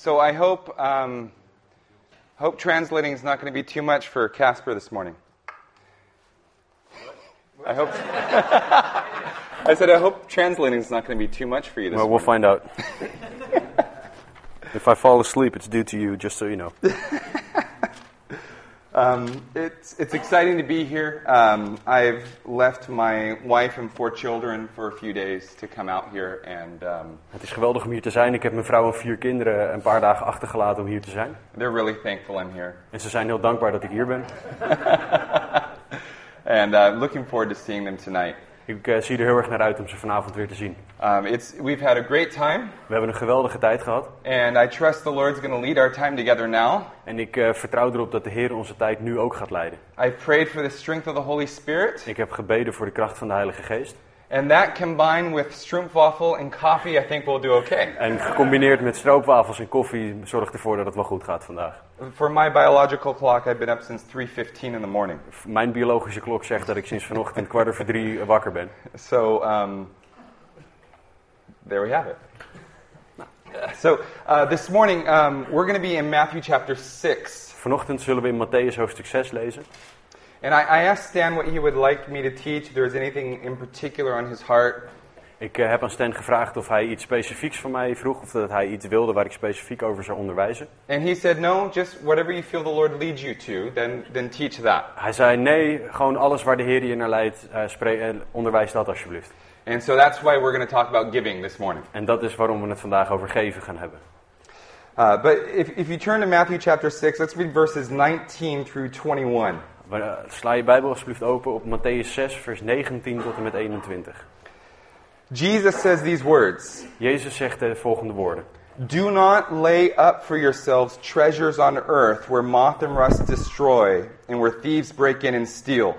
So I hope um, hope translating is not going to be too much for Casper this morning. I hope. I said I hope translating is not going to be too much for you this Well, we'll morning. find out. if I fall asleep, it's due to you, just so you know. Um, it's it's exciting to be here. Um, I've left my wife and four children for a few days to come out here, and um, Het is geweldig om hier te zijn. Ik heb mijn vrouw en vier kinderen een paar dagen achtergelaten om hier te zijn. they're really thankful I'm here. En ze zijn heel dankbaar dat ik hier ben. And uh, looking forward to seeing them tonight. Ik eh, zie er heel erg naar uit om ze vanavond weer te zien. Um, it's we've had a great time, We hebben een geweldige tijd gehad. and I trust the Lord's going to lead our time together now. En ik eh, vertrouw erop dat de Heer onze tijd nu ook gaat leiden. Prayed for the strength of the Holy Spirit, Ik heb gebeden voor de kracht van de Heilige Geest. and that combined with stroopwafel and coffee, I think we'll do okay. En gecombineerd met stroopwafels en koffie zorgt ervoor dat het wel goed gaat vandaag. For my biological clock, I've been up since 3:15 in the morning. Mijn biologische klok zegt dat ik sinds vanochtend kwart over drie wakker ben. So um, there we have it. So uh, this morning um, we're going to be in Matthew chapter 6. Vanochtend zullen we in Matthäus hoofdstuk 6 lezen. And I, I asked Stan what he would like me to teach, if there was anything in particular on his heart. Ik eh, heb aan Stan gevraagd of hij iets specifieks van mij vroeg, of dat hij iets wilde waar ik specifiek over zou onderwijzen. And he said, no, just whatever you feel the Lord leads you to, then, then teach that. Hij zei nee, gewoon alles waar de Heer je naar leidt, eh, onderwijs dat alsjeblieft. And so that's why we're going to talk about giving this morning. En dat is waarom we het vandaag over geven gaan hebben. Uh, but if, if you turn to Matthew chapter 6, let's read verses 19 through 21. Maar, eh, Sla je Bijbel alsjeblieft open op Matthäus 6, vers 19 tot en met 21. Jesus says these words Jezus zegt de volgende woorden. Do not lay up for yourselves treasures on earth where moth and rust destroy and where thieves break in and steal.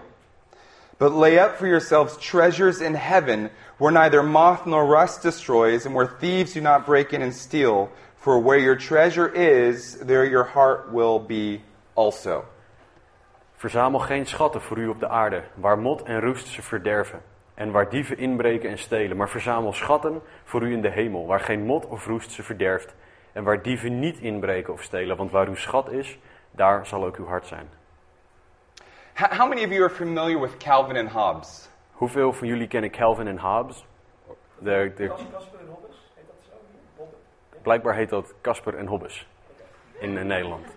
But lay up for yourselves treasures in heaven where neither moth nor rust destroys and where thieves do not break in and steal. For where your treasure is, there your heart will be also. Verzamel geen schatten voor u op de aarde, waar mot en roest ze verderven. En waar dieven inbreken en stelen. Maar verzamel schatten voor u in de hemel, waar geen mot of roest ze verderft. En waar dieven niet inbreken of stelen. Want waar uw schat is, daar zal ook uw hart zijn. How many of you are familiar with Calvin and Hobbes? Hoeveel van jullie kennen Calvin en Hobbes? De, de, blijkbaar heet dat Casper en Hobbes in eh, Nederland.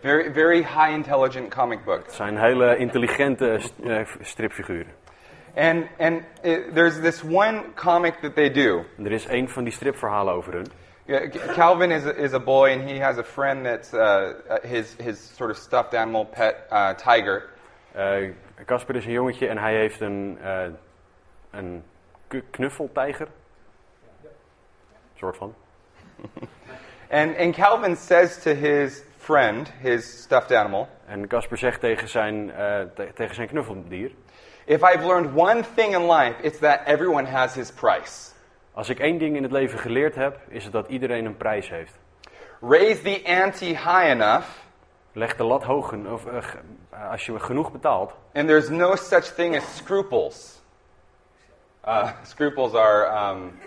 Very, very high intelligent comic book. Het zijn hele intelligente st- eh, stripfiguren. And, and uh there's this one comic that they do. En er is één van die stripverhalen over hun. Calvin is a, is a boy, and he has a friend that's uh, his, his sort of stuffed animal pet uh, tiger. Eh, Casper is een jongetje en hij heeft een, eh een knuffeltijger. Soort van. And, and Calvin says to his friend, his stuffed animal, En Casper zegt tegen zijn, eh, te- tegen zijn knuffeldier: If I've learned one thing in life, it's that everyone has his price. Als ik één ding in het leven geleerd heb, is het dat iedereen een prijs heeft. Raise the ante high enough, Leg de lat hoog, of, ge- als je genoeg betaalt, and there's no such thing as scruples. Uh, scruples are um,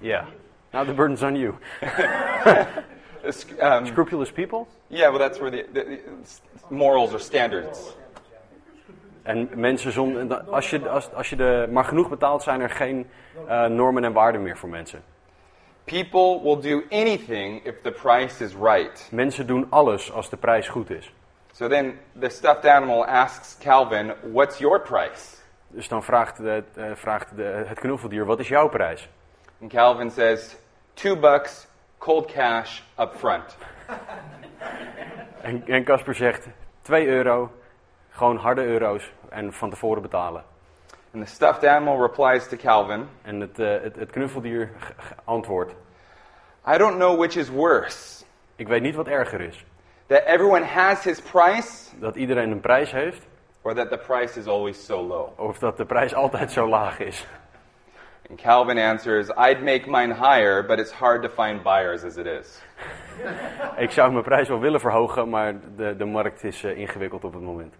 ja. Now the burden's on you. um, Scrupulous people. yeah, well, that's where the, the, the morals or standards. En mensen zonder. Als je, als, als je de, maar genoeg betaalt, zijn er geen eh, normen en waarden meer voor mensen. People will do anything if the price is right. Mensen doen alles als de prijs goed is. So then the stuffed animal asks Calvin, What's your price? Dus dan vraagt, de, eh, vraagt de, het knuffeldier: wat is jouw prijs? And Calvin says, Two bucks, cold cash, up front. En, en Casper zegt: 2 euro, gewoon harde euro's en van tevoren betalen. And the stuffed animal replies to Calvin, En het, eh, het, het knuffeldier antwoordt: I don't know which is worse. Ik weet niet wat erger is. That everyone has his price, Dat iedereen een prijs heeft, or that the price is always so low. of dat de prijs altijd zo laag is. And Calvin answers, I'd make mine higher, but it's hard to find buyers as it is. Ik zou mijn prijs wel willen verhogen, maar de, de markt is eh, ingewikkeld op het moment.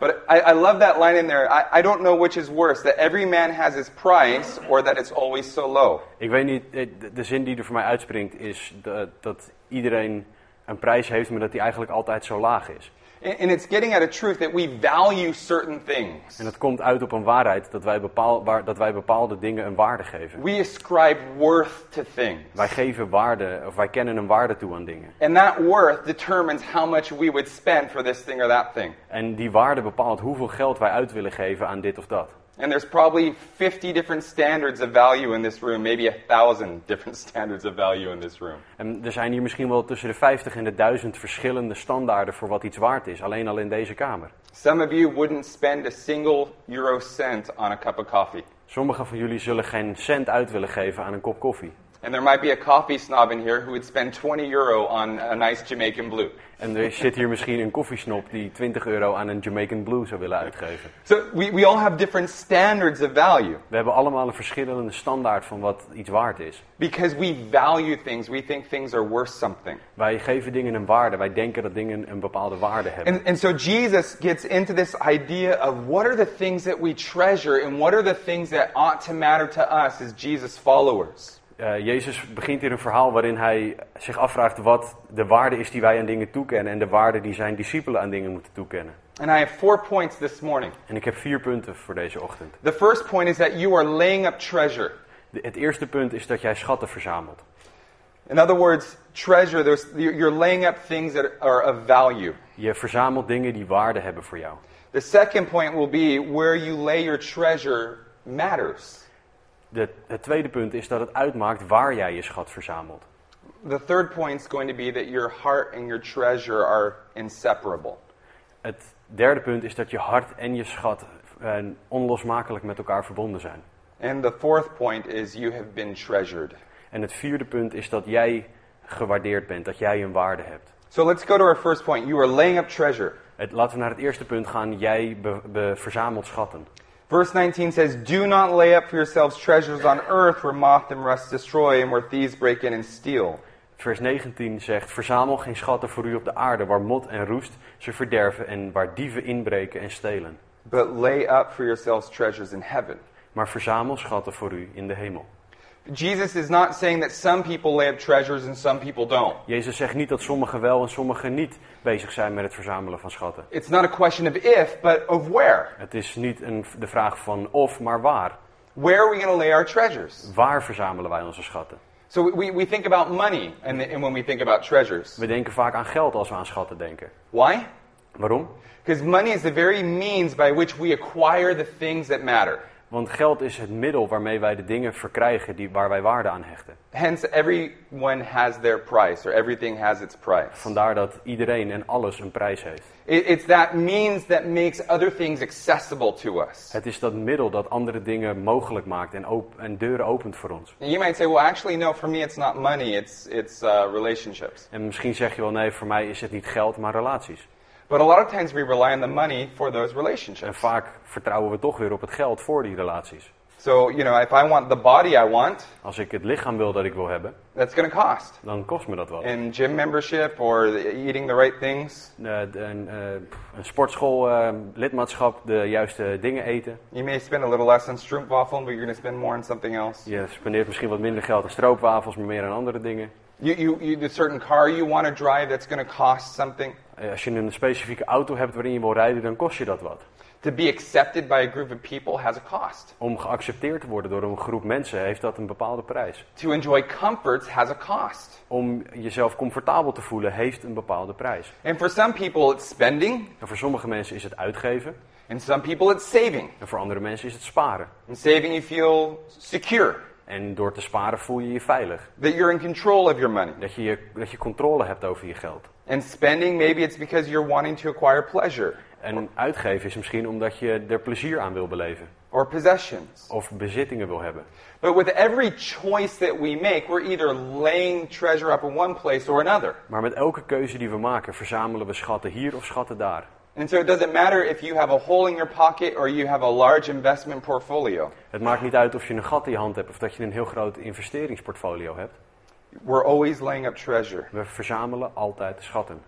But I, I love that line in there. I, I don't know which is worse, that every man has his price or that it's always so low. Ik weet niet, eh, de, zin die er voor mij uitspringt is dat, dat iedereen een prijs heeft, maar dat die eigenlijk altijd zo laag is. And, it's getting at a truth that we value certain things. En dat komt uit op een waarheid dat wij, bepaal, waar, dat wij bepaalde dingen een waarde geven. We ascribe worth to things. Wij geven waarde, of wij kennen een waarde toe aan dingen. And that worth determines how much we would spend for this thing or that thing. En die waarde bepaalt hoeveel geld wij uit willen geven aan dit of dat. And there's probably 50 different standards of value in this room, maybe a thousand different standards of value in this room. En er zijn hier misschien wel tussen de 50 en de 1000 verschillende standaarden voor wat iets waard is, alleen al in deze kamer. Some of you wouldn't spend a single euro cent on a cup of coffee. Sommigen van jullie zullen geen cent uit willen geven aan een kop koffie. And there might be a coffee snob in here who would spend 20 euro on a nice Jamaican blue. En er zit hier misschien een koffiesnop die 20 euro aan een Jamaican Blue zou willen uitgeven. So we, we all have different standards of value We hebben allemaal een verschillende standaard van wat iets waard is. because we value things. We think things are worth something. Wij geven dingen een waarde. Wij denken dat dingen een bepaalde waarde hebben. And, and so Jesus gets into this idea of what are the things that we treasure and what are the things that ought to matter to us as Jesus followers. Eh, Jezus begint hier een verhaal waarin hij zich afvraagt wat de waarde is die wij aan dingen toekennen en de waarde die zijn discipelen aan dingen moeten toekennen. And I have four points this morning. En ik heb vier punten voor deze ochtend. The first point is that you are laying up treasure. De- het eerste punt is dat jij schatten verzamelt. In other words, treasure, there's, you're laying up things that are of value. Je verzamelt dingen die waarde hebben voor jou. The second point will be where you lay your treasure matters. De, het tweede punt is dat het uitmaakt waar jij je schat verzamelt. The third point is going to be that your heart and your treasure are inseparable. Het derde punt is dat je hart en je schat eh, onlosmakelijk met elkaar verbonden zijn. And the fourth point is you have been treasured. En het vierde punt is dat jij gewaardeerd bent, dat jij een waarde hebt. So let's go to our first point. You are laying up treasure. Het, laten we naar het eerste punt gaan. Jij be- be- verzamelt schatten. Verse 19 says, Do not lay up for yourselves treasures on earth where moth and rust destroy and where thieves break in and steal. Vers 19 zegt: Verzamel geen schatten voor u op de aarde, waar mot en roest ze verderven en waar dieven inbreken en stelen. But lay up for yourselves treasures in heaven. Maar verzamel schatten voor u in de hemel. Jesus is not saying that some people lay up treasures and some people don't. Jezus zegt niet dat sommigen wel en sommigen niet bezig zijn met het verzamelen van schatten. It's not a question of if, but of where. Het is niet een, de vraag van of, maar waar. Where are we going to lay our treasures? Waar verzamelen wij onze schatten? So we, we think about money and, and when we think about treasures. We denken vaak aan geld als we aan schatten denken. Why? Waarom? Because money is the very means by which we acquire the things that matter. Want geld is het middel waarmee wij de dingen verkrijgen die, waar wij waarde aan hechten. Hence, everyone has their price, or everything has its price. Vandaar dat iedereen en alles een prijs heeft. It, it's that means that makes other things accessible to us. Het is dat middel dat andere dingen mogelijk maakt en, op, en deuren opent voor ons. And you might say, well, actually, no, for me it's not money, it's, it's uh, relationships. En misschien zeg je wel, nee, voor mij is het niet geld, maar relaties. But a lot of times we rely on the money for those En relationships. vaak vertrouwen we toch weer op het geld voor die relaties. So, you know, if I want the body I want, Als ik het lichaam wil dat ik wil hebben, that's going to cost. dan kost me dat wat. And gym membership or eating the right things. Eh, de- een, eh, een sportschool, eh, lidmaatschap, de juiste dingen eten. You may spend a little less on stroopwafel, but you're going to spend more on something else. Je spendeert misschien wat minder geld aan stroopwafels, maar meer aan andere dingen. You, you, you, the certain car you want to drive, that's going to cost something. Eh, Als je een specifieke auto hebt waarin je wil rijden, dan kost je dat wat. To be accepted by a group of people has a cost. Om geaccepteerd te worden door een groep mensen heeft dat een bepaalde prijs. To enjoy comforts has a cost. Om jezelf comfortabel te voelen heeft een bepaalde prijs. And for some people, it's spending, En voor sommige mensen is het uitgeven. and some people, it's saving. En voor andere mensen is het sparen. In saving, you feel secure, En door te sparen voel je je veilig. that you're in control of your money. Dat je, je- dat je controle hebt over je geld. And spending, maybe it's because you're wanting to acquire pleasure En uitgeven is misschien omdat je er plezier aan wil beleven. or possessions. Of bezittingen wil hebben. But with every choice that we make, we're either laying treasure up in one place or another. Maar met elke keuze die we maken, verzamelen we schatten hier of schatten daar. And so it doesn't matter if you have a hole in your pocket or you have a large investment portfolio. Het maakt niet uit of je een gat in je hand hebt of dat je een heel groot investeringsportfolio hebt. We're always laying up treasure. We verzamelen altijd schatten.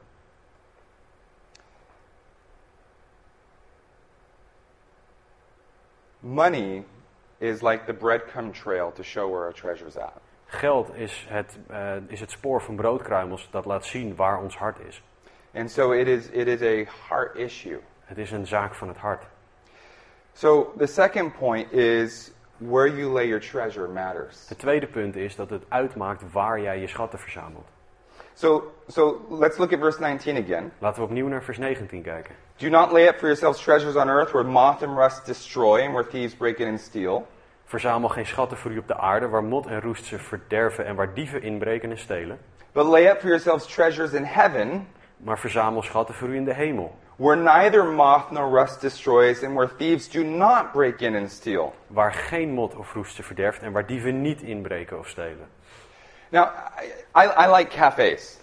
Money is like the breadcrumb trail to show where our treasure's at. Geld is het, eh, is het spoor van broodkruimels dat laat zien waar ons hart is. And so it is, it is a heart issue. Het is een zaak van het hart. So the second point is where you lay your treasure matters. Het tweede punt is dat het uitmaakt waar jij je schatten verzamelt. So, so let's look at verse 19 again. Laten we opnieuw naar vers 19 kijken. Do not lay up for yourselves treasures on earth where moth and rust destroy and where thieves break in and steal. Verzamel geen schatten voor u op de aarde, waar mot en roest ze verderven en waar dieven inbreken en stelen. But lay up for yourselves treasures in heaven Maar verzamel schatten voor u in de hemel, where neither moth nor rust destroys and where thieves do not break in and steal. waar geen mot of roest ze verderft en waar dieven niet inbreken of stelen. Now, I, I, I like cafes.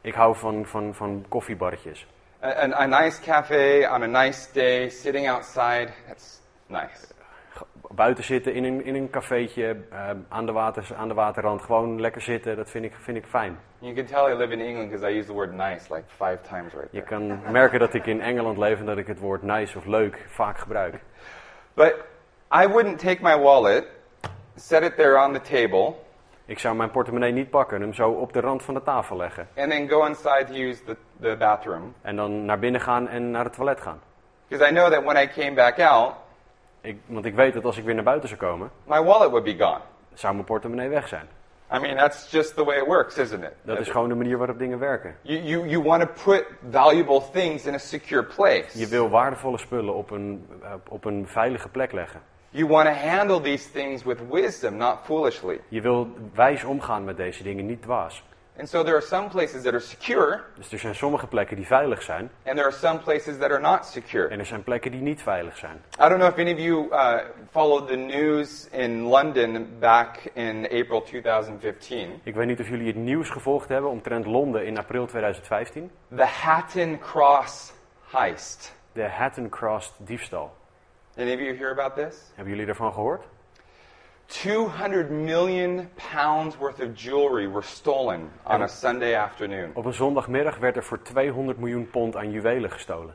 Ik hou van, van, van koffiebarretjes. A, a, a nice cafe on a nice day, sitting outside, that's nice. Buiten zitten in een, in een cafeetje, eh, aan, de waters, aan de waterrand, gewoon lekker zitten, dat vind ik, vind ik fijn. You can tell I live in England because I use the word nice like five times right Je there. kan merken dat ik in Engeland leef en dat ik het woord nice of leuk vaak gebruik. But I wouldn't take my wallet, set it there on the table, Ik zou mijn portemonnee niet pakken en hem zo op de rand van de tafel leggen. and then go inside to use the, the bathroom. En dan naar binnen gaan en naar het toilet gaan. Because I know that when I came back out, Ik, want ik weet dat als ik weer naar buiten zou komen, my wallet would be gone. zou mijn portemonnee weg zijn. I mean, that's just the way it works, isn't it? Dat is gewoon de manier waarop dingen werken. You, you, you want to put valuable things in a secure place. Je wil waardevolle spullen op een, eh, op een veilige plek leggen. You want to handle these things with wisdom, not foolishly. Je wil wijs omgaan met deze dingen, niet dwaas. And so there are some places that are secure, Dus er zijn sommige plekken die veilig zijn and there are some places that are not secure. en er zijn plekken die niet veilig zijn. I don't know if any of you uh, followed the news in London back in April 2015. Ik weet niet of jullie het nieuws gevolgd hebben omtrent Londen in april 2015. The Hatton Cross heist. De Hatton Cross diefstal. Any of you hear about this? Hebben jullie daarvan gehoord? 200 million pounds worth of jewelry were stolen on a Sunday afternoon. Op een zondagmiddag werd er voor 200 miljoen pond aan juwelen gestolen.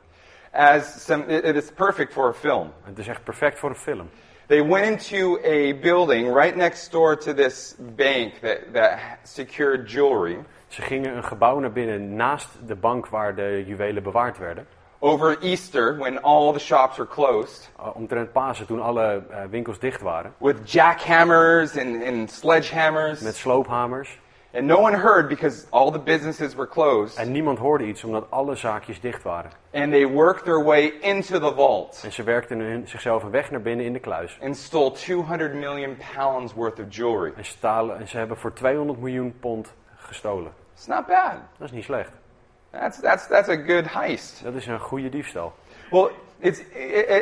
As some, it- it is perfect for a film. Het is echt perfect voor een film. They went into a building right next door to this bank that, that secured jewelry. Ze gingen een gebouw naar binnen naast de bank waar de juwelen bewaard werden. Over Easter, when all the shops were closed, Uh, omtrent Pasen, toen alle eh, winkels dicht waren. with jackhammers and, and sledgehammers. Met sloophamers. And no one heard because all the businesses were closed. En niemand hoorde iets omdat alle zaakjes dicht waren. And they worked their way into the vault En ze werkten hun, zichzelf een weg naar binnen in de kluis. and stole 200 million pounds worth of jewelry. En, stalen, en ze hebben voor 200 miljoen pond gestolen. It's not bad. Dat is niet slecht. That's, that's, that's a good heist. Dat is een goede diefstal. Well, it's,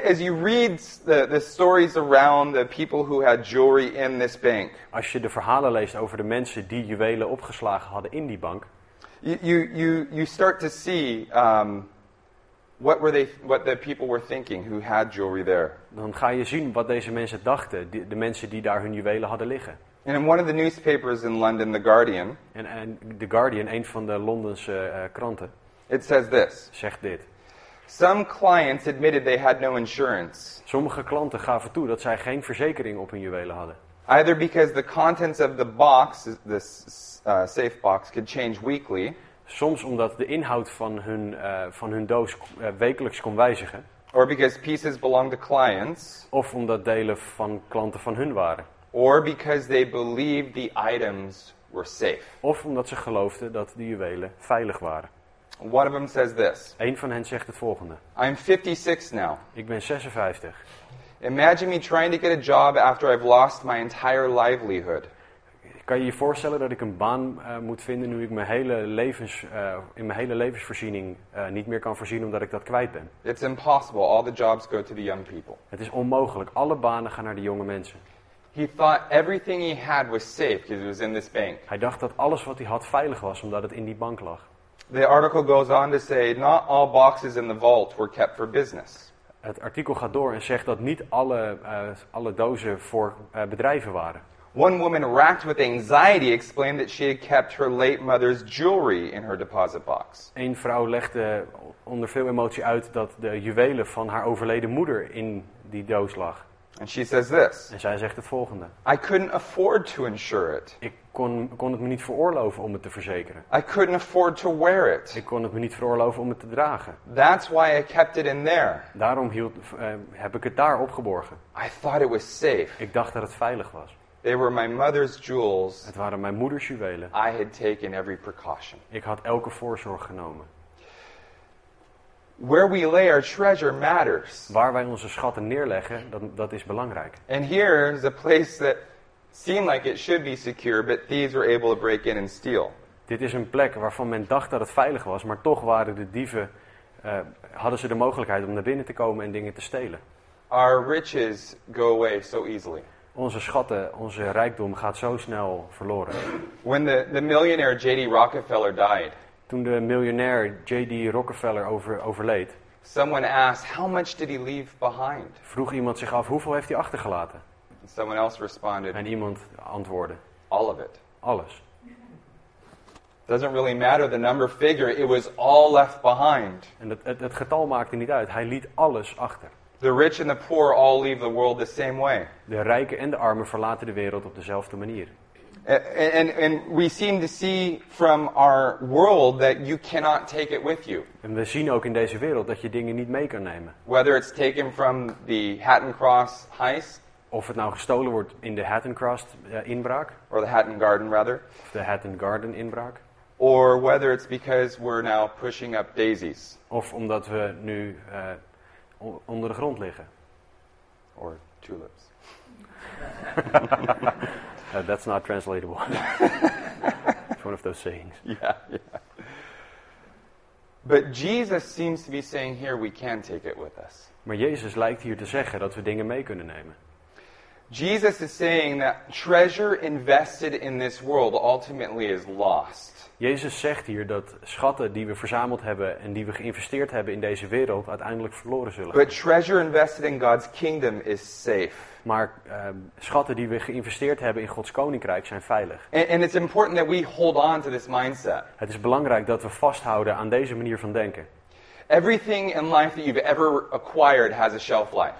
as you read the, the stories around the people who had jewelry in this bank, Als je de verhalen leest over de mensen die juwelen opgeslagen hadden in die bank, you, you, you, you start to see um, what, were they, what the people were thinking who had jewelry there. dan ga je zien wat deze mensen dachten, die- de mensen die daar hun juwelen hadden liggen. And in one of the newspapers in London, The Guardian, En, en The Guardian, een van de Londense eh, kranten, it says this zegt dit. Some clients admitted they had no insurance, Sommige klanten gaven toe dat zij geen verzekering op hun juwelen hadden. either because the contents of the box, this uh, safe box, could change weekly, Soms omdat de inhoud van hun, eh, van hun doos eh, wekelijks kon wijzigen. or because pieces belonged to clients, Of omdat delen van klanten van hun waren. Or because they believed the items were safe. Of omdat ze geloofden dat de juwelen veilig waren. One of them says this Een van hen zegt het volgende. I'm 56 now. Ik ben 56. Imagine me trying to get a job after I've lost my entire livelihood. Kan je je voorstellen dat ik een baan eh, moet vinden nu ik mijn hele levens, eh, in mijn hele levensvoorziening eh, niet meer kan voorzien omdat ik dat kwijt ben? It's impossible. All the jobs go to the young people. Het is onmogelijk. Alle banen gaan naar de jonge mensen. He thought everything he had was safe because it was in this bank. Hij dacht dat alles wat hij had veilig was omdat het in die bank lag. The article goes on to say not all boxes in the vault were kept for business. Het artikel gaat door en zegt dat niet alle, eh, alle dozen voor eh, bedrijven waren. One woman racked with anxiety explained that she had kept her late mother's jewelry in her deposit box. Een vrouw legde onder veel emotie uit dat de juwelen van haar overleden moeder in die doos lag. And she says this En zij zegt het volgende. I couldn't afford to insure it. Ik kon, kon het me niet veroorloven om het te verzekeren. I couldn't afford to wear it. Ik kon het me niet veroorloven om het te dragen. That's why I kept it in there. Daarom hield, eh, heb ik het daar opgeborgen. I thought it was safe. Ik dacht dat het veilig was. They were my mother's jewels. Het waren mijn moeders juwelen. I had taken every precaution. Ik had elke voorzorg genomen. Where we lay our treasure matters. Waar wij onze schatten neerleggen, dat, dat is belangrijk. And here is a place that seemed like it should be secure, but thieves were able to break in and steal. Dit is een plek waarvan men dacht dat het veilig was, maar toch waren de dieven, eh, hadden ze de mogelijkheid om naar binnen te komen en dingen te stelen. Our riches go away so easily. Onze schatten, onze rijkdom gaat zo snel verloren. When the, the millionaire J.D. Rockefeller died, Toen de miljonair J.D. Rockefeller over, overleed, someone asked, How much did he leave behind? vroeg iemand zich af hoeveel heeft hij achtergelaten? And someone else responded, En iemand antwoordde, All of it. alles. Doesn't really matter the number figure, it was all left behind. En het, het, het getal maakte niet uit, hij liet alles achter. The rich and the poor all leave the world the same way. De rijken en de armen verlaten de wereld op dezelfde manier. And, and, and we seem to see from our world that you cannot take it with you. En we zien ook in deze wereld dat je dingen niet mee kan nemen. Whether it's taken from the Hatton Cross heist, Of het nou gestolen wordt in de Hatton Cross eh, inbraak, or the Hatton Garden rather, of de Hatton Garden inbraak. or whether it's because we're now pushing up daisies Of omdat we nu o- onder de grond liggen. or tulips. Uh, that's not translatable. it's one of those sayings. Yeah, yeah. But Jesus seems to be saying here we can take it with us. Maar Jezus lijkt hier te zeggen dat we dingen mee kunnen nemen. Jesus is saying that treasure invested in this world ultimately is lost. Jezus zegt hier dat schatten die we verzameld hebben en die we geïnvesteerd hebben in deze wereld uiteindelijk verloren zullen. But treasure invested in God's kingdom is safe. Maar eh, schatten die we geïnvesteerd hebben in Gods koninkrijk zijn veilig. And, and it's important that we hold on to this mindset. Het is belangrijk dat we vasthouden aan deze manier van denken. Everything in life that you've ever acquired has a shelf life.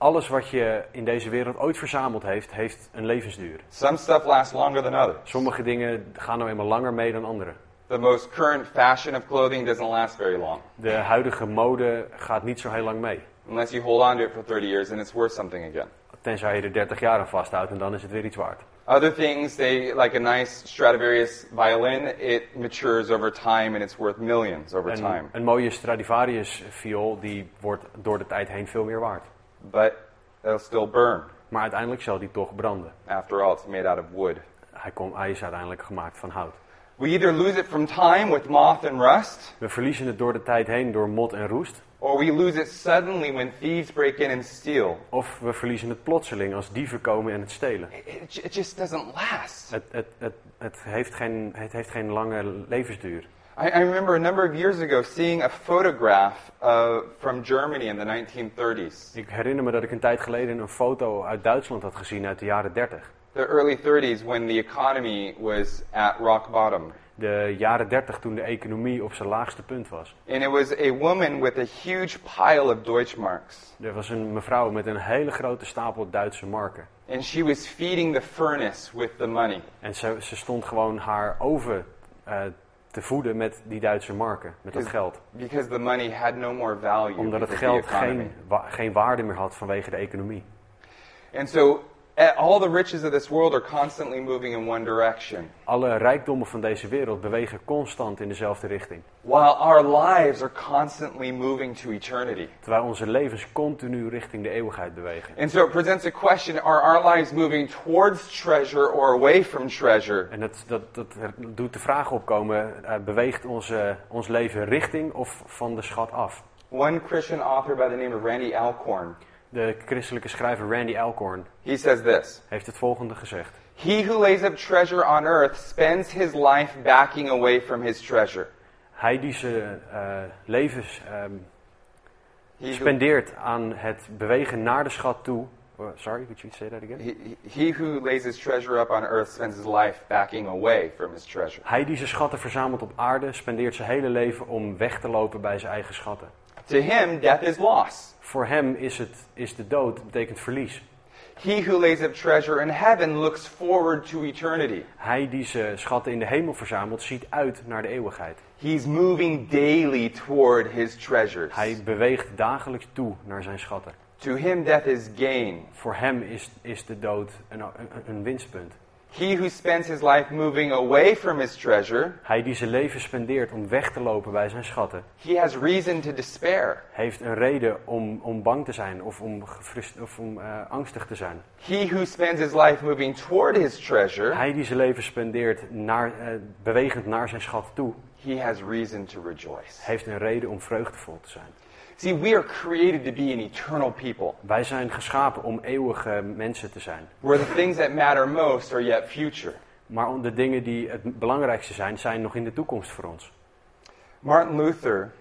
Alles wat je in deze wereld ooit verzameld heeft, heeft een levensduur. Some stuff lasts longer than others. Sommige dingen gaan nou eenmaal langer mee dan andere. The most current fashion of clothing doesn't last very long. De huidige mode gaat niet zo heel lang mee. Unless you hold on to it for 30 years and it's worth something again. Tenzij je er 30 jaar aan vasthoudt en dan is het weer iets waard. Other things, they like a nice Stradivarius violin, it matures over time and it's worth millions over time. Een, een mooie Stradivarius viool die wordt door de tijd heen veel meer waard. But it'll still burn. Maar uiteindelijk zal die toch branden. After all, it's made out of wood. Hij, komt, hij is uiteindelijk gemaakt van hout. We either lose it from time with moth and rust, We verliezen het door de tijd heen door mot en roest. or we lose it suddenly when thieves break in and steal. Of we verliezen het plotseling als dieven komen en het stelen. It, it, ju- it just doesn't last. Het, het, het, het, heeft, geen, het heeft geen lange levensduur. I, I remember a number of years ago seeing a photograph uh, from Germany in the 1930s. Ik herinner me dat ik een tijd geleden een foto uit Duitsland had gezien uit de jaren 30. The early 30s when the economy was at rock bottom. De jaren 30 toen de economie op zijn laagste punt was. And it was a woman with a huge pile of Deutschmarks. Er was een mevrouw met een hele grote stapel Duitse marken. And she was feeding the furnace with the money. En ze, ze stond gewoon haar oven eh, te voeden met die Duitse marken, met dat geld. Because the money had no more value Omdat het geld geen, wa- geen waarde meer had vanwege de economie. And so all the riches of this world are constantly moving in one direction. Alle rijkdommen van deze wereld bewegen constant in dezelfde richting. While our lives are constantly moving to eternity. Terwijl onze levens continu richting de eeuwigheid bewegen. And so it presents a question are our lives moving towards treasure or away from treasure? En dat, dat, dat doet de vraag opkomen, eh, beweegt onze, ons leven richting of van de schat af? One Christian author by the name of Randy Alcorn, De christelijke schrijver Randy Alcorn he says this heeft het volgende gezegd. He who lays up treasure on earth spends his life backing away from his treasure. Hij die zijn eh, levens ehm, He who, spendeert aan het bewegen naar de schat toe. Oh, sorry, could you say that again? he, he who lays his treasure up on earth spends his life backing away from his treasure. Hij die zijn schatten verzamelt op aarde, spendeert zijn hele leven om weg te lopen bij zijn eigen schatten. To him, death is loss. Voor hem is, het, is de dood betekent verlies. He who lays up treasure in heaven looks forward to eternity. Hij die zijn schatten in de hemel verzamelt, ziet uit naar de eeuwigheid. He's moving daily toward his treasures. Hij beweegt dagelijks toe naar zijn schatten. To him, death is gain. Voor hem is, is de dood een, een, een winstpunt. He who spends his life moving away from his treasure, Hij die zijn leven spendeert om weg te lopen bij zijn schatten, he has reason to despair. heeft een reden om, om bang te zijn of om, of om eh, angstig te zijn. He who spends his life moving toward his treasure, Hij die zijn leven spendeert naar, eh, bewegend naar zijn schat toe, he has reason to rejoice. heeft een reden om vreugdevol te zijn. See, we are created to be an eternal people, Wij zijn geschapen om eeuwige mensen te zijn. where the things that matter most are yet future. Maar de dingen die het belangrijkste zijn, zijn nog in de toekomst voor ons. Martin Luther,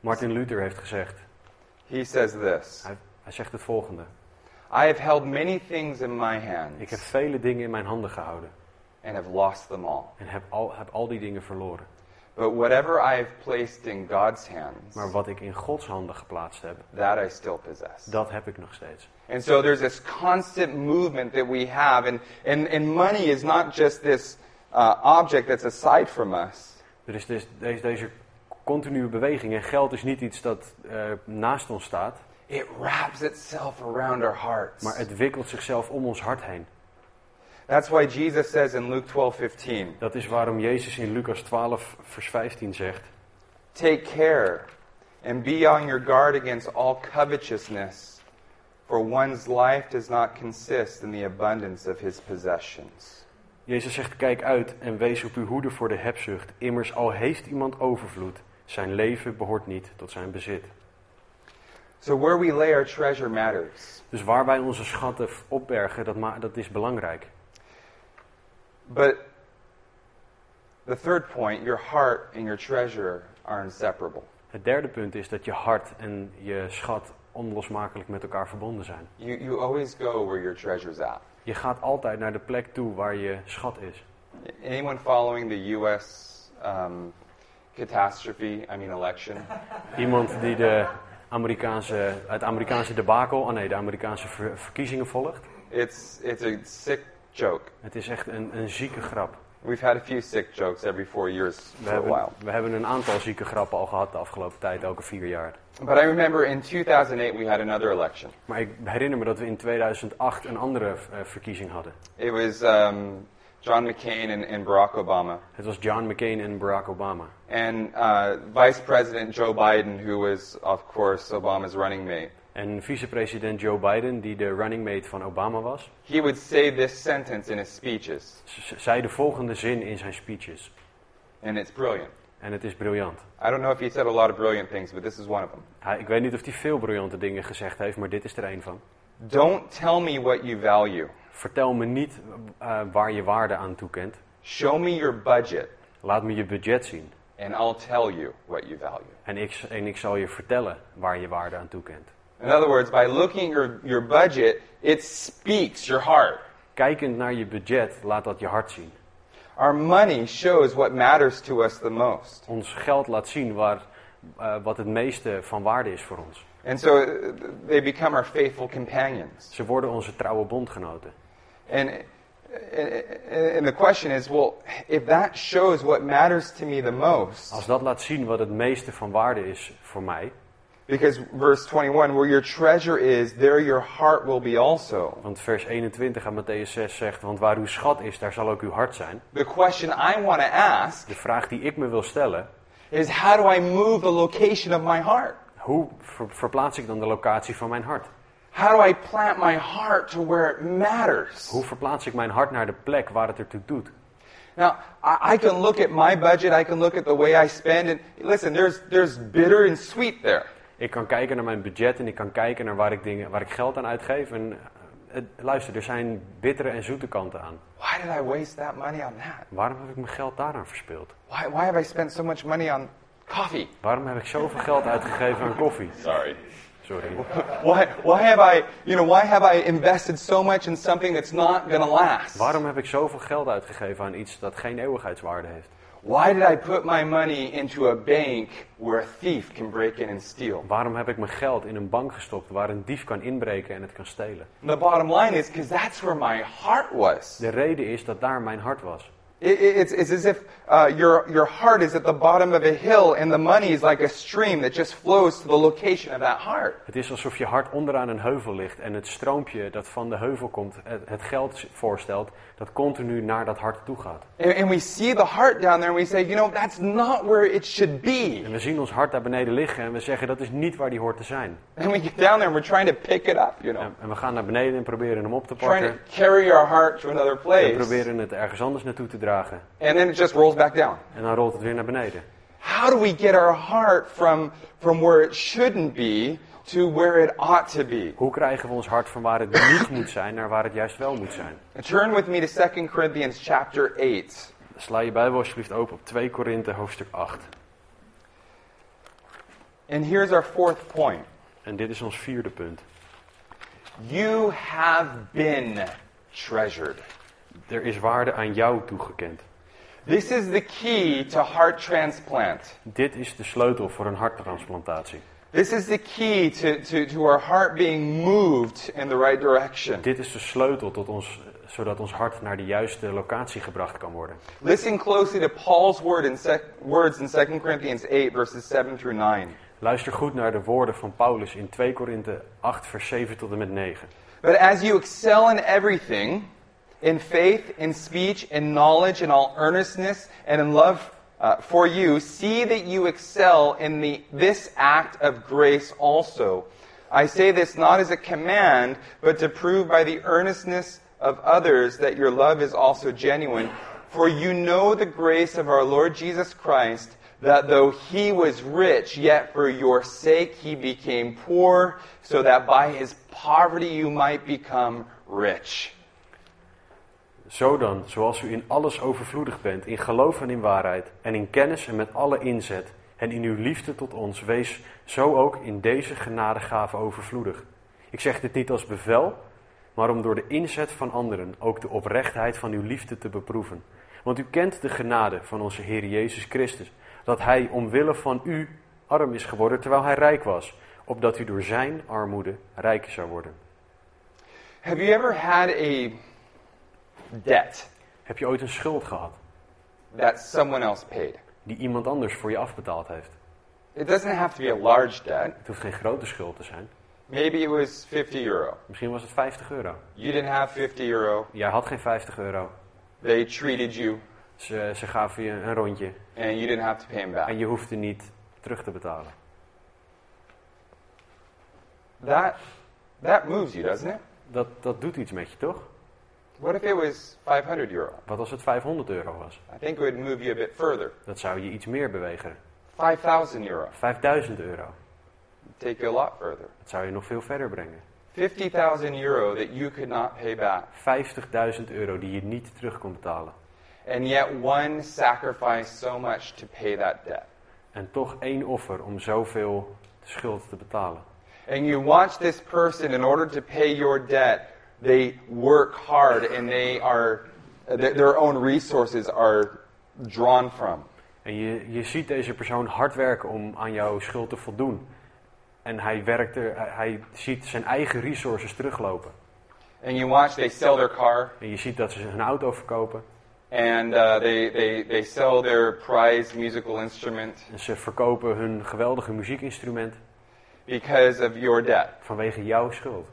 Martin Luther heeft gezegd, he says this hij, hij zegt het volgende. I have held many things in my hands Ik heb vele dingen in mijn handen gehouden and have lost them all. en heb al, heb al die dingen verloren. But whatever I have placed in God's hands, Maar wat ik in Gods handen geplaatst heb, that I still possess. dat heb ik nog steeds. And so there's this constant movement that we have, and, and, and money is not just this uh, object that's aside from us. Er is dus deze, deze continue beweging en geld is niet iets dat eh, naast ons staat, It wraps itself around our hearts. maar het wikkelt zichzelf om ons hart heen. That's why Jesus says in Luke 12:15, Dat is waarom Jezus in Lucas 12, vers 15 zegt: "Take care and be on your guard against all covetousness, for one's life does not consist in the abundance of his possessions." Jezus zegt: Kijk uit en wees op uw hoede voor de hebzucht. Immers al heeft iemand overvloed, zijn leven behoort niet tot zijn bezit. So where we lay our treasure matters. Dus waar wij onze schatten opbergen, dat, ma- dat is belangrijk. But the third point, your heart and your treasure are inseparable. Het derde punt is dat je hart en je schat onlosmakelijk met elkaar verbonden zijn. You, you always go where your treasure's at. Je gaat altijd naar de plek toe waar je schat is. Anyone following the U.S. Um, catastrophe, I mean election? Iemand die de Amerikaanse, het Amerikaanse debakel, oh nee, de Amerikaanse ver- verkiezingen volgt. It's, it's a sick joke. Het is echt een, een zieke grap. We've had a few sick jokes every four years We for a while. hebben, we hebben een aantal zieke grappen al gehad de afgelopen tijd, elke vier jaar. But I remember in 2008 we had another election. Maar ik herinner me dat we in 2008 een andere eh, verkiezing hadden. It was um, John McCain and, and Barack Obama. Het was John McCain en Barack Obama. And uh, Vice President Joe Biden, who was, of course, Obama's running mate. En vicepresident Joe Biden, die de running mate van Obama was, He would say this sentence in his speeches, zei de volgende zin in zijn speeches. and it's brilliant. En het is briljant. I don't know if he said a lot of brilliant things, but this is one of them. Hij, ik weet niet of hij veel briljante dingen gezegd heeft, maar dit is er een van. Don't tell me what you value. Vertel me niet eh, waar je waarde aan toekent. Show me your budget, Laat me je budget zien. and I'll tell you what you value. En ik, en ik zal je vertellen waar je waarde aan toekent. In other words, by looking at your, your budget, it speaks your heart. Kijkend naar je budget, laat dat je hart zien. Our money shows what matters to us the most. Ons geld laat zien waar, eh, wat het meeste van waarde is voor ons. And so uh, they become our faithful companions. Ze worden onze trouwe bondgenoten. And, and the question is well, if that shows what matters to me the most, Als dat laat zien wat het meeste van waarde is voor mij. Because verse 21, where your treasure is, there your heart will be also. Want vers 21 aan Matthäus 6 zegt, want waar uw schat is, daar zal ook uw hart zijn. The question I want to ask De vraag die ik me wil stellen, is how do I move the location of my heart? hoe ver- verplaats ik dan de locatie van mijn hart? How do I plant my heart to where it matters? Hoe verplaats ik mijn hart naar de plek waar het ertoe doet? Now, I, I can look at my budget, I can look at the way I spend, and listen, there's, there's bitter and sweet there. Ik kan kijken naar mijn budget en ik kan kijken naar waar ik, dingen, waar ik geld aan uitgeef. En eh, het- luister, er zijn bittere en zoete kanten aan. Why did I waste that money on that? Waarom heb ik mijn geld daaraan verspild? Why, why have I spent so much money on coffee? Waarom heb ik zoveel geld uitgegeven aan koffie? Sorry. Sorry. Why, why have I, you know, why have I invested so much in something that's not going to last? Waarom heb ik zoveel geld uitgegeven aan iets dat geen eeuwigheidswaarde heeft? Why did I put my money into a bank where a thief can break in and steal? Waarom heb ik mijn geld in een bank gestopt waar een dief kan inbreken en het kan stelen? The bottom line is because that's where my heart was. De reden is dat daar mijn hart was. It, it- it's, it's as if uh, your, your heart is at the bottom of a hill and the money is like a stream that just flows to the location of that heart. Het is alsof je hart onderaan een heuvel ligt en het stroompje dat van de heuvel komt, het, het geld voorstelt, dat continu naar dat hart toe gaat. And, we see the heart down there and we say, you know, that's not where it should be. En we zien ons hart daar beneden liggen en we zeggen dat is niet waar die hoort te zijn. And we get down there and we're trying to pick it up, you know. En, we gaan naar beneden en proberen hem op te Trying pakken. to carry our heart to another En place. proberen het ergens anders naartoe te dragen. And then it just rolls back down. En dan rolt het weer naar beneden. How do we get our heart from, from where it shouldn't be to where it ought to be? Hoe krijgen we ons hart van waar het niet moet zijn naar waar het juist wel moet zijn? Turn with me to 2 Corinthians chapter 8. Sla je Bijbel alsjeblieft open op 2 Korinthe hoofdstuk 8. And here's our fourth point. En dit is ons vierde punt. You have been treasured. Er is waarde aan jou toegekend. This is the key to heart transplant. Dit is de sleutel voor een harttransplantatie. This is the key to, to, to our heart being moved in the right direction. Dit is de sleutel tot ons, zodat ons hart naar de juiste locatie gebracht kan worden. Listen closely to Paul's word in sec- words in 2 Corinthians 8, verses 7 through 9. Luister goed naar de woorden van Paulus in 2 Korinthe 8 vers 7 tot en met 9. But as you excel in everything, in faith, in speech, in knowledge, in all earnestness, and in love uh, for you, see that you excel in the, this act of grace also. I say this not as a command, but to prove by the earnestness of others that your love is also genuine. For you know the grace of our Lord Jesus Christ, that though he was rich, yet for your sake he became poor, so that by his poverty you might become rich. Zo dan, zoals u in alles overvloedig bent, in geloof en in waarheid, en in kennis en met alle inzet, en in uw liefde tot ons, wees zo ook in deze genadegave overvloedig. Ik zeg dit niet als bevel, maar om door de inzet van anderen ook de oprechtheid van uw liefde te beproeven. Want u kent de genade van onze Heer Jezus Christus, dat Hij omwille van u arm is geworden terwijl Hij rijk was, opdat u door Zijn armoede rijk zou worden. Have you ever had a debt Heb je ooit een schuld gehad that someone else paid? die iemand anders voor je afbetaald heeft? It doesn't have to be a large debt. Het hoeft geen grote schuld te zijn. Maybe it was 50 euro. Misschien was het 50 euro. You didn't have 50 euro. Jij had geen 50 euro. They treated you, Ze, ze gaven je een rondje and you didn't have to pay them back. en je hoefde niet terug te betalen. That, that moves you, doesn't it? Dat, dat doet iets met je, toch? What if it was 500 euro? Wat als het 500 euro was? I think it would move you a bit further. Dat zou je iets meer bewegen. 5,000 euro. 5000 euro. Take you a lot further. Dat zou je nog veel verder brengen. 50,000 euro that you could not pay back. 50.000 euro die je niet terug kon betalen. And yet one sacrificed so much to pay that debt. En toch één offer om zoveel schuld te betalen. And you watch this person in order to pay your debt, they work hard and they are, th- their own resources are drawn from. En je, je ziet deze persoon hard werken om aan jouw schuld te voldoen. En hij, werkt er, hij, ziet zijn eigen resources teruglopen. And you watch, they sell their car En je ziet dat ze hun auto verkopen. and uh, they, they, they sell their prized musical instrument En ze verkopen hun geweldige muziekinstrument because of your debt. vanwege jouw schuld.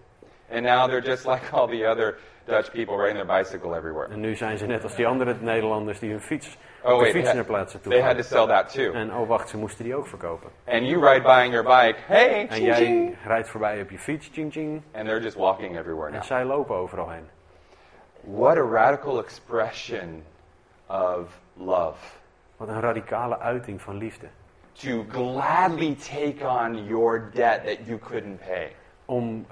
And now they're just like all the other Dutch people riding their bicycle everywhere. En nu zijn ze net als die andere Nederlanders die hun fiets, Oh, wait, fiets naar plaatsen toe they had to sell that too. En oh wacht, ze moesten die ook verkopen. And you ride by on your bike, hey, En ching, jij ching. rijdt voorbij op je fiets, ching ching. And they're just walking everywhere now. En zij lopen overal heen. What a radical expression of love. Wat een radicale uiting van liefde. To gladly take on your debt that you couldn't pay. Om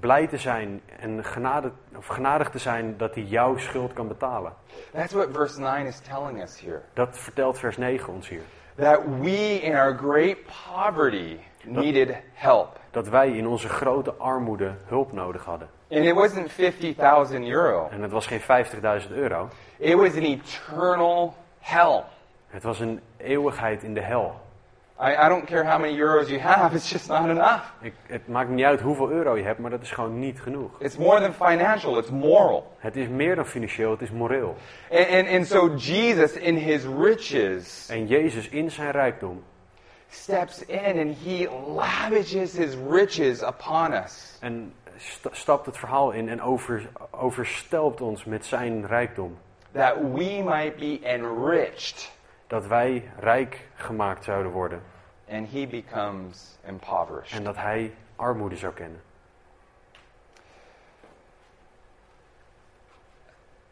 blij te zijn en genade, of genadig te zijn dat hij jouw schuld kan betalen. That's what verse 9 is telling us here. Dat vertelt vers 9 ons hier. That we, in our great poverty, needed help. Dat wij in onze grote armoede hulp nodig hadden. And it wasn't 50,000 euro, En het was geen 50.000 euro. it was an eternal hell. Het was een eeuwigheid in de hel. I, I don't care how many euros you have, it's just not enough. Ik, het maakt niet uit hoeveel euro je hebt, maar dat is gewoon niet genoeg. It's more than financial, it's moral. Het is meer dan financieel, het is moreel. And, and, and so Jesus, in his riches, En Jezus in zijn rijkdom steps in and he lavishes his riches upon us. en sta- stapt het verhaal in en over, overstelpt ons met zijn rijkdom. That we might be enriched Dat wij rijk gemaakt zouden worden and he becomes impoverished. en dat hij armoede zou kennen.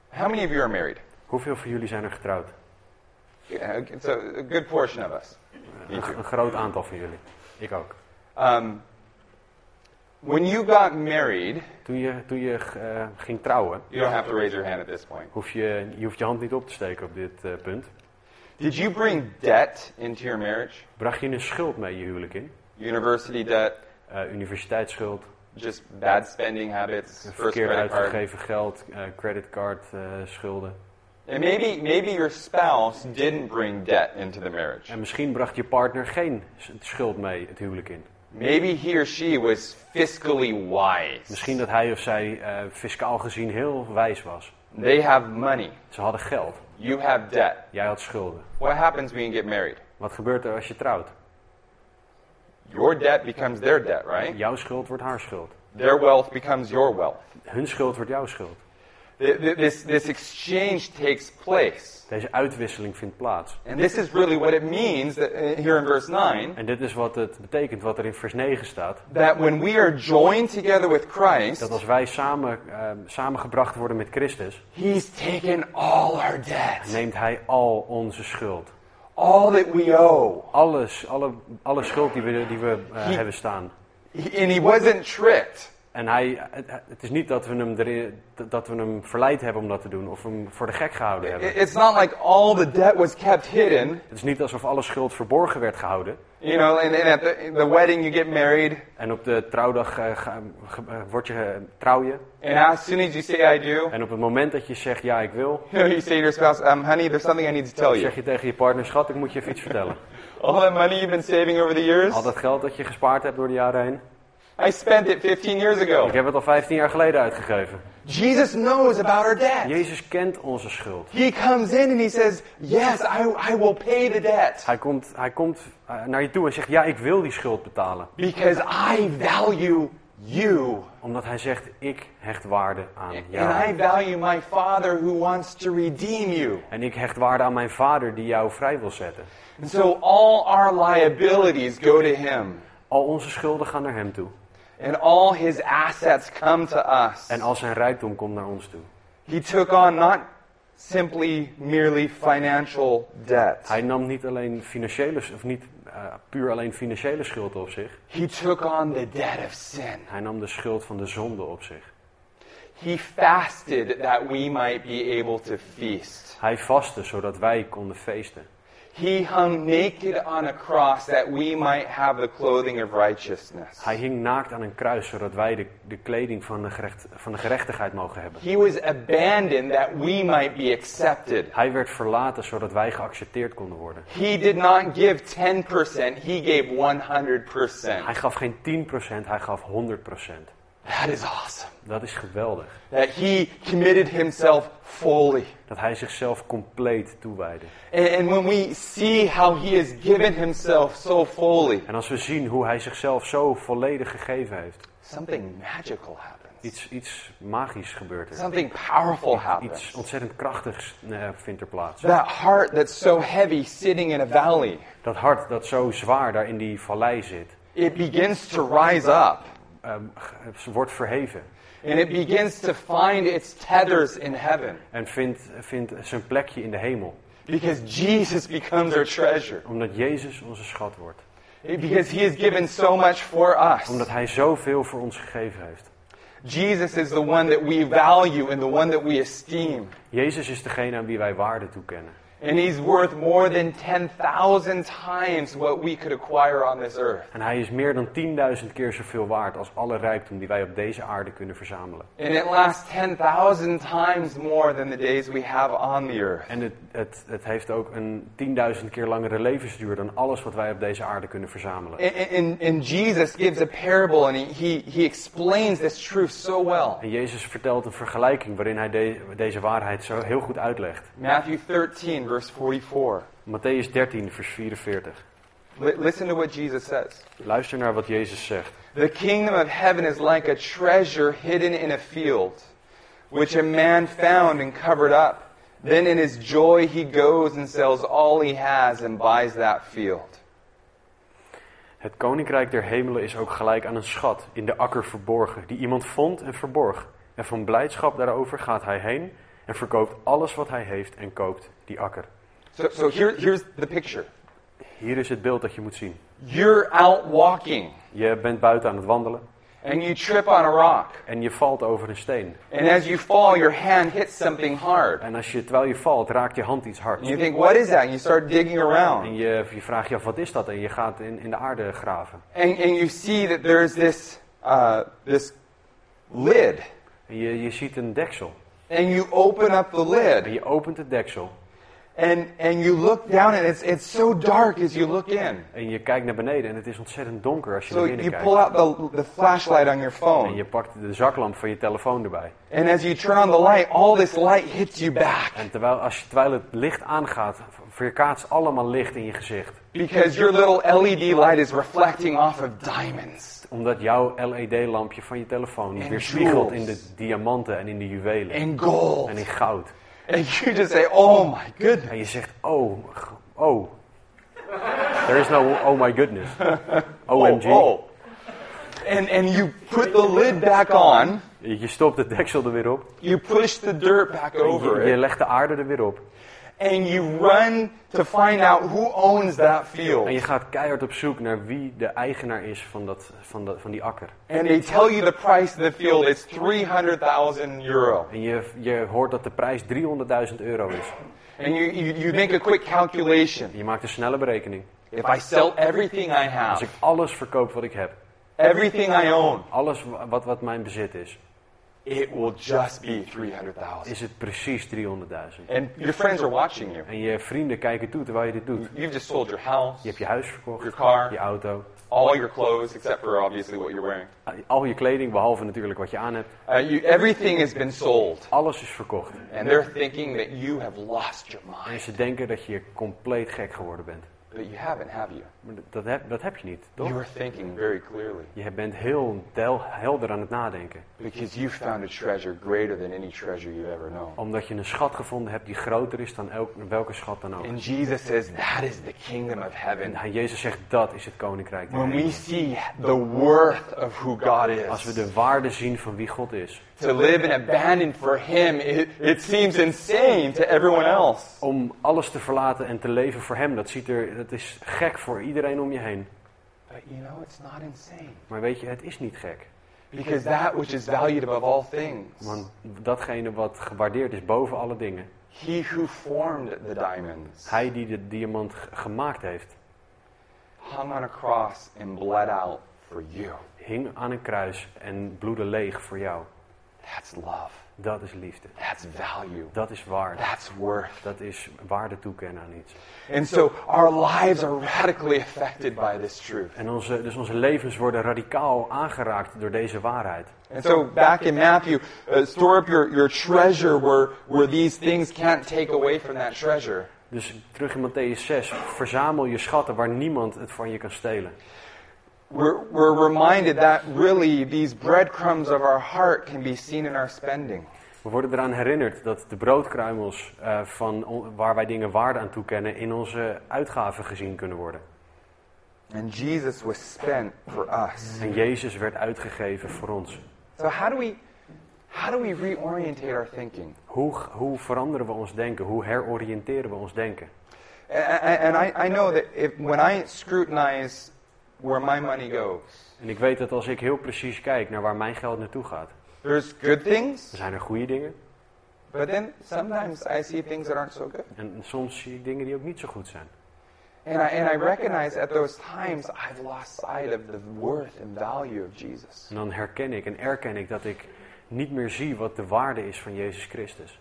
How many of you are married? Hoeveel van jullie zijn er getrouwd? Yeah, it's a, a good portion of us. Een, een groot aantal van jullie. Ik ook. Um, when you got married, Toen je, toen je eh, ging trouwen, you don't have to raise your hand at this point. hoef je, je hoeft je hand niet op te steken op dit eh, punt. Did you bring debt into your marriage? Bracht je een schuld mee je huwelijk in? University debt, Eh, universiteitsschuld, just bad spending habits, verkeerd uitgegeven geld, eh, creditcard eh, schulden. And maybe maybe your spouse didn't bring debt into the marriage. En misschien bracht je partner geen schuld mee het huwelijk in. Maybe he or she was fiscally wise. Misschien dat hij of zij fiscaal gezien heel wijs was. They have money. Ze hadden geld, You have debt. jij had schulden. What happens when you get married? Wat gebeurt er als je trouwt? Your debt becomes their debt, right? Jouw schuld wordt haar schuld. Their wealth becomes your wealth. Hun schuld wordt jouw schuld. Th- th- This, this exchange takes place. Deze uitwisseling vindt plaats. And this is really what it means that, uh, here in verse 9 En dit is wat het betekent, wat er in vers 9 staat. that when we are joined together with Christ, Dat als wij samen, eh, samengebracht worden met Christus, He's taken all our debt, neemt Hij al onze schuld. all that we owe. Alles, alle, alle schuld die we, die we eh, He- hebben staan. He- And He wasn't tricked. En hij, het, is niet dat we, hem erin, dat we hem verleid hebben om dat te doen of hem voor de gek gehouden hebben. It- It's not like all the debt was kept hidden. Het is niet alsof alle schuld verborgen werd gehouden. You know, and, and at the, the wedding you get married, En op de trouwdag eh, word je, eh, trouw je. and as soon as you say I do, En op het moment dat je zegt ja, ik wil, you know, you say to your spouse, um, honey, there's something I need to tell you. zeg je tegen je partner, schat, ik moet je even iets vertellen. All that money you've been saving over the years, Al dat geld dat je gespaard hebt door de jaren heen, I spent it 15 years ago. ik heb het al 15 jaar geleden uitgegeven. Jesus knows about our debt. Jezus kent onze schuld. He comes in and he says, Yes, I, I will pay the debt Hij komt, hij komt eh, naar je toe en zegt, ja, ik wil die schuld betalen. because I value you. Omdat hij zegt, ik hecht waarde aan And I jou. value my Father who wants to redeem you. En ik hecht waarde aan mijn vader die jou vrij wil zetten. And so all our liabilities go to him, Al onze schulden gaan naar hem toe. And all his assets come to us. En al zijn rijkdom komt naar ons toe. He took on not simply merely financial debt, Hij nam niet alleen financiële, of niet eh, puur alleen financiële schuld op zich. he took on the debt of sin. Hij nam de schuld van de zonde op zich. He fasted that we might be able to feast. Hij vastte zodat wij konden feesten. He hung naked on a cross that we might have the clothing of righteousness. Hij hing naakt aan een kruis zodat wij de, de kleding van de, gerecht, van de gerechtigheid mogen hebben. He was abandoned that we might be accepted. Hij werd verlaten zodat wij geaccepteerd konden worden. He did not give 10%, he gave 100%. Hij gaf geen 10%, hij gaf 100%. That is awesome. Dat is geweldig. That he committed himself fully. Dat hij zichzelf compleet toewijde. And, and when we see how he has given himself so fully, En als we zien hoe hij zichzelf zo volledig gegeven heeft, something magical happens. iets, iets magisch gebeurt er. Something powerful Iets happens. ontzettend krachtigs eh, vindt er plaats. That heart that's so heavy sitting in a valley, Dat hart dat zo zwaar daar in die vallei zit, it begins to rise up. Ge- wordt verheven. And it begins to find its tethers in heaven. En vindt, vindt zijn plekje in de hemel. Because Jesus becomes our treasure. Omdat Jezus onze schat wordt. Because he has given so much for us. Omdat hij zoveel voor ons gegeven heeft. Jesus is the one that we value and the one that we esteem. Jezus is degene aan wie wij waarde toekennen. And he's worth more than 10,000 times what we could acquire on this earth. En hij is meer dan 10.000 keer zoveel waard als alle rijkdom die wij op deze aarde kunnen verzamelen. And it lasts 10,000 times more than the days we have on the earth. En het, het, het heeft ook een 10.000 keer langere levensduur dan alles wat wij op deze aarde kunnen verzamelen. And, and, and Jesus gives a parable and he, he, he explains this truth so well. En Jezus vertelt een vergelijking waarin hij de- deze waarheid zo heel goed uitlegt. Matthew 13, verse 44. Matthäus 13, vers 44. Li- listen to what Jesus says. Luister naar wat Jezus zegt. The kingdom of heaven is like a treasure hidden in a field, which a man found and covered up. Then in his joy he goes and sells all he has and buys that field. Het koninkrijk der hemelen is ook gelijk aan een schat in de akker verborgen, die iemand vond en verborg. En van blijdschap daarover gaat hij heen en verkoopt alles wat hij heeft en koopt die akker. So, so here, here's the picture. Hier is het beeld dat je moet zien. You're out walking Je bent buiten aan het wandelen and you trip on a rock. en je valt over een steen. And as you fall, your hand hits something hard. En als je, terwijl je valt, raakt je hand iets And hard. you think, what is that? And you start digging En around. je, je vraagt je af, wat is dat? En je gaat in, in de aarde graven. And, and you see that there's this, uh, this lid. En je, je ziet een deksel. And you open up the En lid. je opent het deksel. And, and you look down and it's, it's so dark as you look in. En je kijkt naar beneden en het is ontzettend donker als je So naar binnen you pull out the, the flashlight on your En phone. je pakt de zaklamp van je telefoon erbij. And as you turn on the light, all this light hits you back. En terwijl, als je, terwijl het licht aangaat, weerkaatst allemaal licht in je gezicht. Because your little LED light is reflecting off of diamonds Omdat jouw LED-lampje van je telefoon En weerspiegelt in de diamanten en in de juwelen. and gold. En in goud. And you just say, oh my goodness. En je zegt, oh, oh. There is no oh my goodness. OMG. Oh, oh. And, and you put the lid back on. Je stopt het deksel er weer op. You push the dirt back over Je, je legt de aarde er weer op. And you run to find out who owns that field. En je gaat keihard op zoek naar wie de eigenaar is van, dat, van, dat, van die akker. And they tell you the price of the field. It's 300,000 euro. En je, je hoort dat de prijs 300.000 euro is. And you, you, you make a quick calculation. Je maakt een snelle berekening. If I sell everything I Als have, ik alles verkoop wat ik heb, everything I own, alles wa- wat, wat mijn bezit is, it will just be 300,000. is het precies 300.000. And your friends are watching you. En je vrienden kijken toe terwijl je dit doet. You've just sold your house, Je hebt je huis verkocht, your car, je auto, all your clothes, except for obviously what you're wearing. al je kleding, behalve natuurlijk wat je aan hebt. Uh, you, everything has been sold. Alles is verkocht. And they're thinking that you have lost your En mind. ze denken dat je compleet gek geworden bent. But you haven't, have you? Maar dat- heb, dat heb je niet, toch? You are thinking very clearly. Je bent heel del- helder aan het nadenken. Because you found a treasure greater than any treasure you've ever known. Omdat je een schat gevonden hebt die groter is dan elk, welke schat dan ook. And Jesus says that is the kingdom of heaven. En Jezus zegt dat is het koninkrijk. When we see the worth of who God Als we is, de waarde zien van wie God is. To live and abandon for Him, it, it seems insane to everyone else. Om alles te verlaten en te leven voor hem, dat, ziet er, dat is gek voor iedereen om je heen. But you know, it's not insane. Maar weet je, het is niet gek. Because that which is valued above all things, Want datgene wat gewaardeerd is boven alle dingen. He who formed the diamonds, Hij die de diamant gemaakt heeft, hung on a cross and bled out for you. hing aan een kruis en bloedde leeg voor jou. That's love. Dat is liefde. That's value. Dat is waarde. That's worth. Dat is waarde toekennen aan iets. And so our lives are radically affected by this truth. En onze, dus onze levens worden radicaal aangeraakt door deze waarheid. And so back in Matthew, uh, store up your, your treasure where, where these things can't take away from that treasure. Dus terug in Matthäus 6, verzamel je schatten waar niemand het van je kan stelen. We're, we're reminded that really these breadcrumbs of our heart can be seen in our spending. We worden eraan herinnerd dat de broodkruimels eh, van on- waar wij dingen waarde aan toekennen in onze uitgaven gezien kunnen worden. And Jesus was spent for us. En Jezus werd uitgegeven voor ons. So how do we, how do we reorientate our thinking? Hoe, hoe veranderen we ons denken? Hoe heroriënteren we ons denken? And, and I, I know that if, when I scrutinize where my money goes, En ik weet dat als ik heel precies kijk naar waar mijn geld naartoe gaat, there's good things, dan zijn er goede dingen, But then sometimes I see things that aren't so good. En soms zie ik dingen die ook niet zo goed zijn. And I, and I recognize at those times I've lost sight of the worth and value of Jesus. En dan herken ik en erken ik dat ik niet meer zie wat de waarde is van Jezus Christus.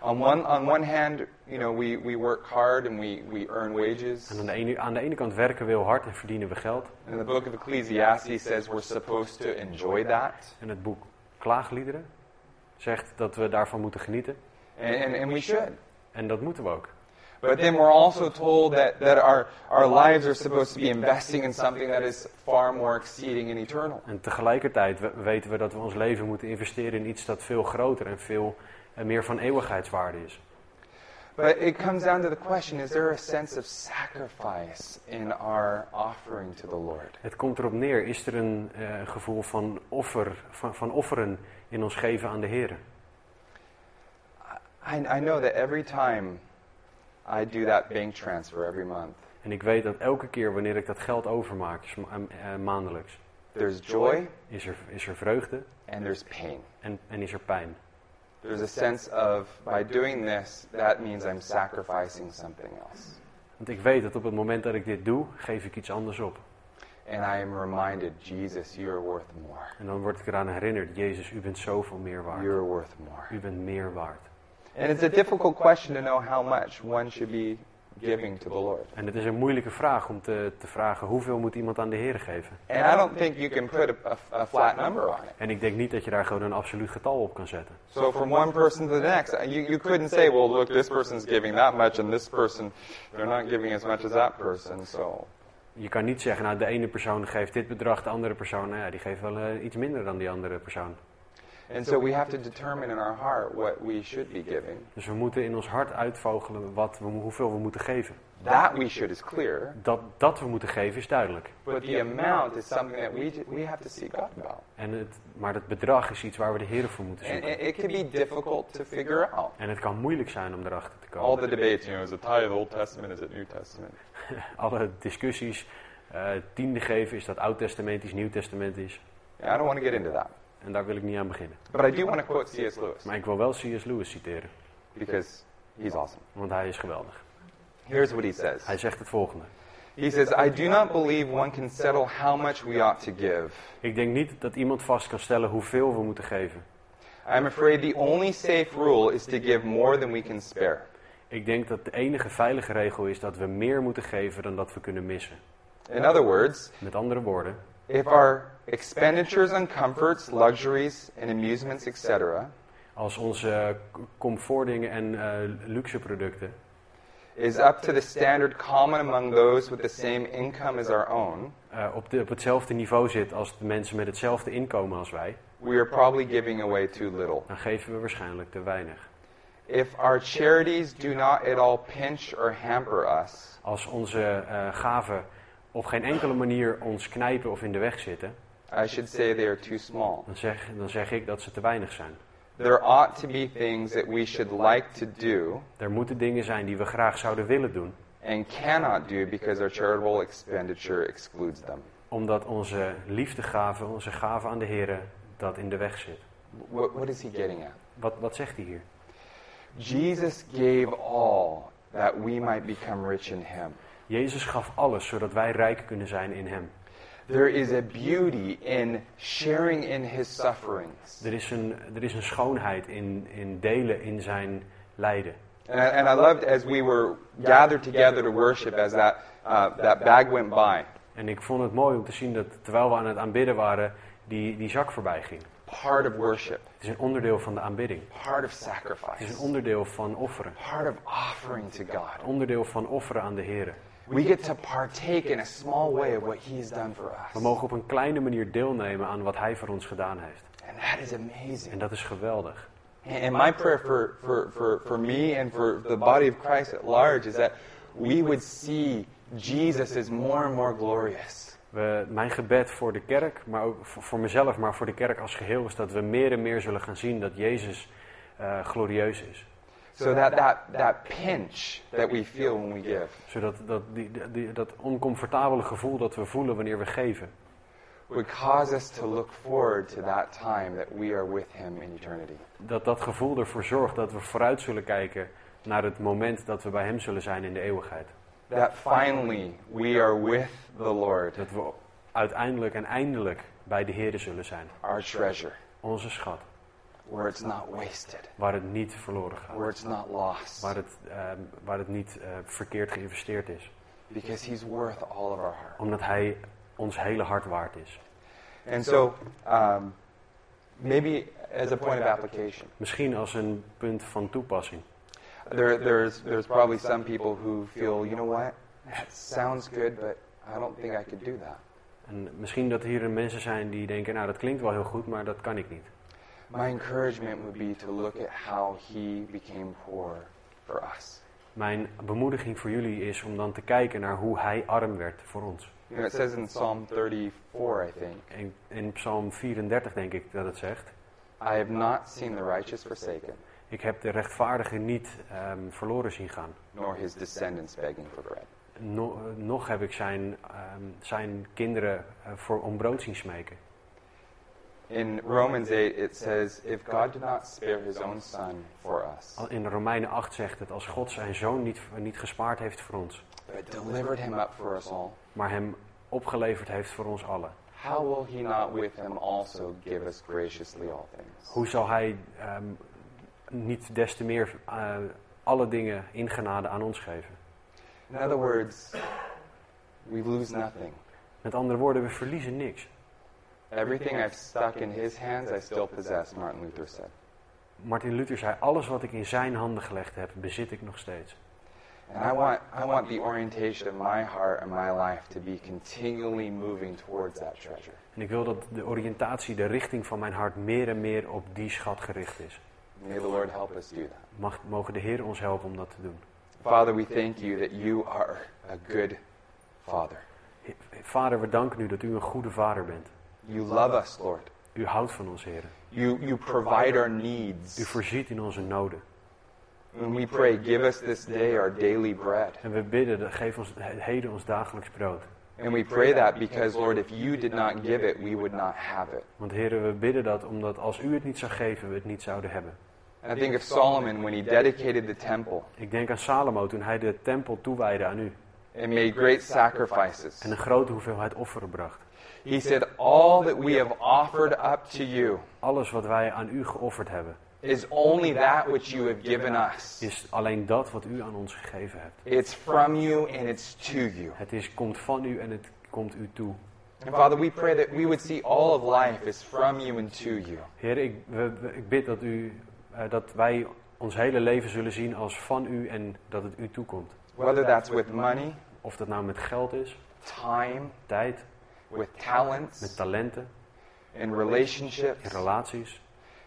On one, on one hand, you know, we, we work hard and we, we earn wages. En aan de, ene, aan de ene kant werken we heel hard en verdienen we geld. And the book of Ecclesiastes says we're supposed to enjoy that. En het boek Klaagliederen zegt dat we daarvan moeten genieten. And, and, and we should. En dat moeten we ook. But then we're also told that, that our, our lives are supposed to be investing in something that is far more exceeding and eternal. En tegelijkertijd we- weten we dat we ons leven moeten investeren in iets dat veel groter en veel eh, meer van eeuwigheidswaarde is. But it comes down to the question is there a sense of sacrifice in our offering to the Lord? Het komt erop neer, is er een eh, gevoel van, offer, van, van offeren in ons geven aan de Heer? I, I know that every time I do that bank transfer every month, En ik weet dat elke keer wanneer ik dat geld overmaak, dus ma- eh, maandelijks, there's joy is er, is er vreugde and there's pain. en, en is er pijn. There's a sense of by doing this, that means I'm sacrificing something else. Want ik weet dat op het moment dat ik dit doe, geef ik iets anders op. And I am reminded, Jesus, you're worth more. En dan word ik eraan herinnerd, Jezus, u bent zoveel meer waard. You're worth more. U bent meer waard. And it's a difficult question to know how much one should be giving to the Lord. En het is een moeilijke vraag om te, te vragen hoeveel moet iemand aan de Heer geven. And I don't think you can put a, a, flat number on it. En ik denk niet dat je daar gewoon een absoluut getal op kan zetten. So from one person to the next, uh, you, you couldn't say, well, look, this person's giving that much, and this person, they're not giving as much as that person. So Je kan niet zeggen, nou de ene persoon geeft dit bedrag, de andere persoon, nou ja, die geeft wel eh, iets minder dan die andere persoon. And so we have to determine in our heart what we should be giving. Dus we moeten in ons hart uitvogelen wat we, hoeveel we moeten geven. That we should is clear, Dat, dat we moeten geven is duidelijk. but the amount is something that we, we have to seek God about. En het, maar het bedrag is iets waar we de Heer voor moeten And zoeken. it, it can be difficult to figure out. En het kan moeilijk zijn om erachter te All komen. the debates, you know, is it tithe Old Testament, is it New Testament? Alle discussies, eh, tiende geven, is dat oud-testamentisch, nieuw-testamentisch. Yeah, I don't want to get into that. En daar wil ik niet aan beginnen. But I do want to quote C.S. Lewis Maar ik wil wel C.S. Lewis citeren, because he's awesome. want hij is geweldig. Here's what he says. Hij zegt het volgende. He says, I do not believe one can settle how much we ought to give. Ik denk niet dat iemand vast kan stellen hoeveel we moeten geven. I'm afraid the only safe rule is to give more than we can spare. Ik denk dat de enige veilige regel is dat we meer moeten geven dan dat we kunnen missen. In other words, Met andere woorden, if our expenditures on comforts, luxuries, and amusements, etc., als onze comfortdingen en eh, luxe producten is up to the standard common among those with the same income as our own, eh, op, de, op hetzelfde niveau zit als de mensen met hetzelfde inkomen als wij, we are probably giving away too little. dan geven we waarschijnlijk te weinig. If our charities do not at all pinch or hamper us, Als onze eh, gaven op geen enkele manier ons knijpen of in de weg zitten, I should say they are too small. dan zeg, dan zeg ik dat ze te weinig zijn. There ought to be things that we should like to do Er moeten dingen zijn die we graag zouden willen doen, and cannot do because our charitable expenditure excludes them. omdat onze liefdegave, onze gave aan de Heer, dat in de weg zit. What, what is he getting at? Wat, wat zegt hij hier? Jesus gave all that we might become rich in him. Jezus gaf alles zodat wij rijk kunnen zijn in Hem. There is a beauty in sharing in his sufferings. Er is een, er is een schoonheid in, in delen in zijn lijden. And I, and I loved as we were gathered together to worship as that, uh, that bag went by. En ik vond het mooi om te zien dat terwijl we aan het aanbidden waren, die, die zak voorbij ging. Part of worship, Het is een onderdeel van de aanbidding. part of Het is sacrifice, een onderdeel van offeren. part of offering to God. Onderdeel van offeren aan de Heer. We get to partake in a small way of what he has done for We us. mogen op een kleine manier deelnemen aan wat Hij voor ons gedaan heeft. And that is amazing. En dat is geweldig. And my prayer for, for, for, for me and for the body of Christ at large is that we would see Jesus as more and more glorious. We, mijn gebed voor de kerk, maar ook voor, voor mezelf, maar voor de kerk als geheel, is dat we meer en meer zullen gaan zien dat Jezus eh, glorieus is. So that, that, that pinch that we feel when we give Zodat dat, die, die, dat oncomfortabele gevoel dat we voelen wanneer we geven, would cause us to look forward to that time that we are with Him in eternity. Dat dat gevoel ervoor zorgt dat we vooruit zullen kijken naar het moment dat we bij Hem zullen zijn in de eeuwigheid. That finally we are with the Lord, Dat we uiteindelijk en eindelijk bij de Heer zullen zijn. our treasure, Onze schat. Where it's not wasted, Waar het niet verloren gaat. where it's not lost, Waar het, ehm, waar het niet eh, verkeerd geïnvesteerd is. because He's worth all of our heart. Omdat Hij ons hele hart waard is. And so, um, maybe as a point of application, Misschien als een punt van toepassing. there, there's, there's probably some people who feel, you know what, that sounds good, but I don't think I could do that. En misschien dat hier mensen zijn die denken, nou dat klinkt wel heel goed, maar dat kan ik niet. My encouragement would be to look at how He became poor for us. Mijn bemoediging voor jullie is om dan te kijken naar hoe Hij arm werd voor ons. You know, it says in Psalm 34, I think, In, in Psalm 34 denk ik dat het zegt. I have not seen the righteous forsaken, Ik heb de rechtvaardige niet ehm, verloren zien gaan. nor his descendants begging for bread. No- nog heb ik zijn, ehm, zijn kinderen eh, voor om brood zien smeken. In Romans 8, it says, If God did not spare his own son for us, In Romeinen 8 zegt het, als God zijn zoon niet, niet gespaard heeft voor ons, but delivered him up for us all, maar hem opgeleverd heeft voor ons allen. how will he not with him also give us graciously all things? Hoe zal hij ehm, niet des te meer eh, alle dingen in genade aan ons geven? In other words, we lose nothing. Met andere woorden, we verliezen niks. Everything I've stuck in his hands, I still possess, Martin Luther said. Martin Luther zei, alles wat ik in zijn handen gelegd heb, bezit ik nog steeds. And I want, I want the orientation of my heart and my life to be continually moving towards that treasure. En ik wil dat de oriëntatie, de richting van mijn hart meer en meer op die schat gericht is. May the Lord help us do that. Mag, mogen de Heer ons helpen om dat te doen. Father, we thank you that you are a good Father. He- Vader, we danken u dat u een goede vader bent. You love us, Lord. U houdt van ons, Heer. You, you provide our U needs. voorziet in onze noden. When we pray, give us this day our daily bread. En we bidden, geef ons heden ons dagelijks brood. And we pray that because, Lord, if you did not give it, we would not have it. Want Heer, we bidden dat omdat als u het niet zou geven, we het niet zouden hebben. And I think of Solomon when he dedicated the temple Ik denk aan Salomo toen hij de tempel toewijde aan u. and made great sacrifices. En een grote hoeveelheid offeren bracht. He said, All that we have offered up to you Alles wat wij aan u geofferd hebben, is only that which you have given us. is alleen dat wat u aan ons gegeven hebt. It's from you and it's to you. Het is, komt van u en het komt u toe. And Father, we pray that we would see all of life as from you and to you. Heer, ik, we- ik bid dat, u, eh, dat wij ons hele leven zullen zien als van u en dat het u toekomt. Whether that's with money, Of dat nou met geld is, time, tijd, with met talents, talenten, in in relationships, relaties.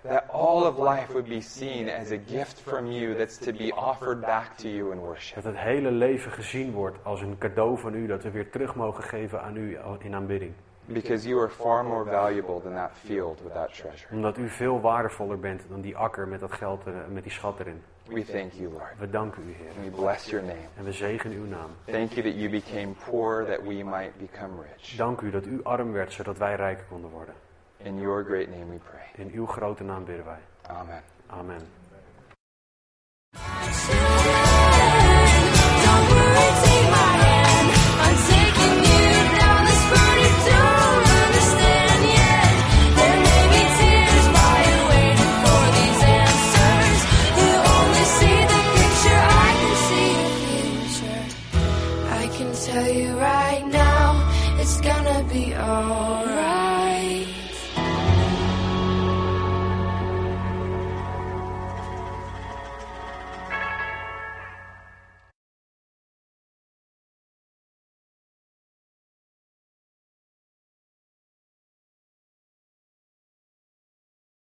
that all of life would be seen as a gift from you that's to be offered back to you in worship. Dat het hele leven gezien wordt als een cadeau van u, dat we weer terug mogen geven aan u in aanbidding. Because you are far more valuable than that field with that treasure. Omdat u veel waardevoller bent dan die akker met dat geld, eh, met die schat erin. We thank you, Lord. We danken u, Heer. And we bless your name. En we zegenen uw naam. Thank you that you became poor that we might become rich. Dank u dat u arm werd, zodat wij rijk konden worden. In your great name we pray. In uw grote naam bidden wij. Amen. Amen.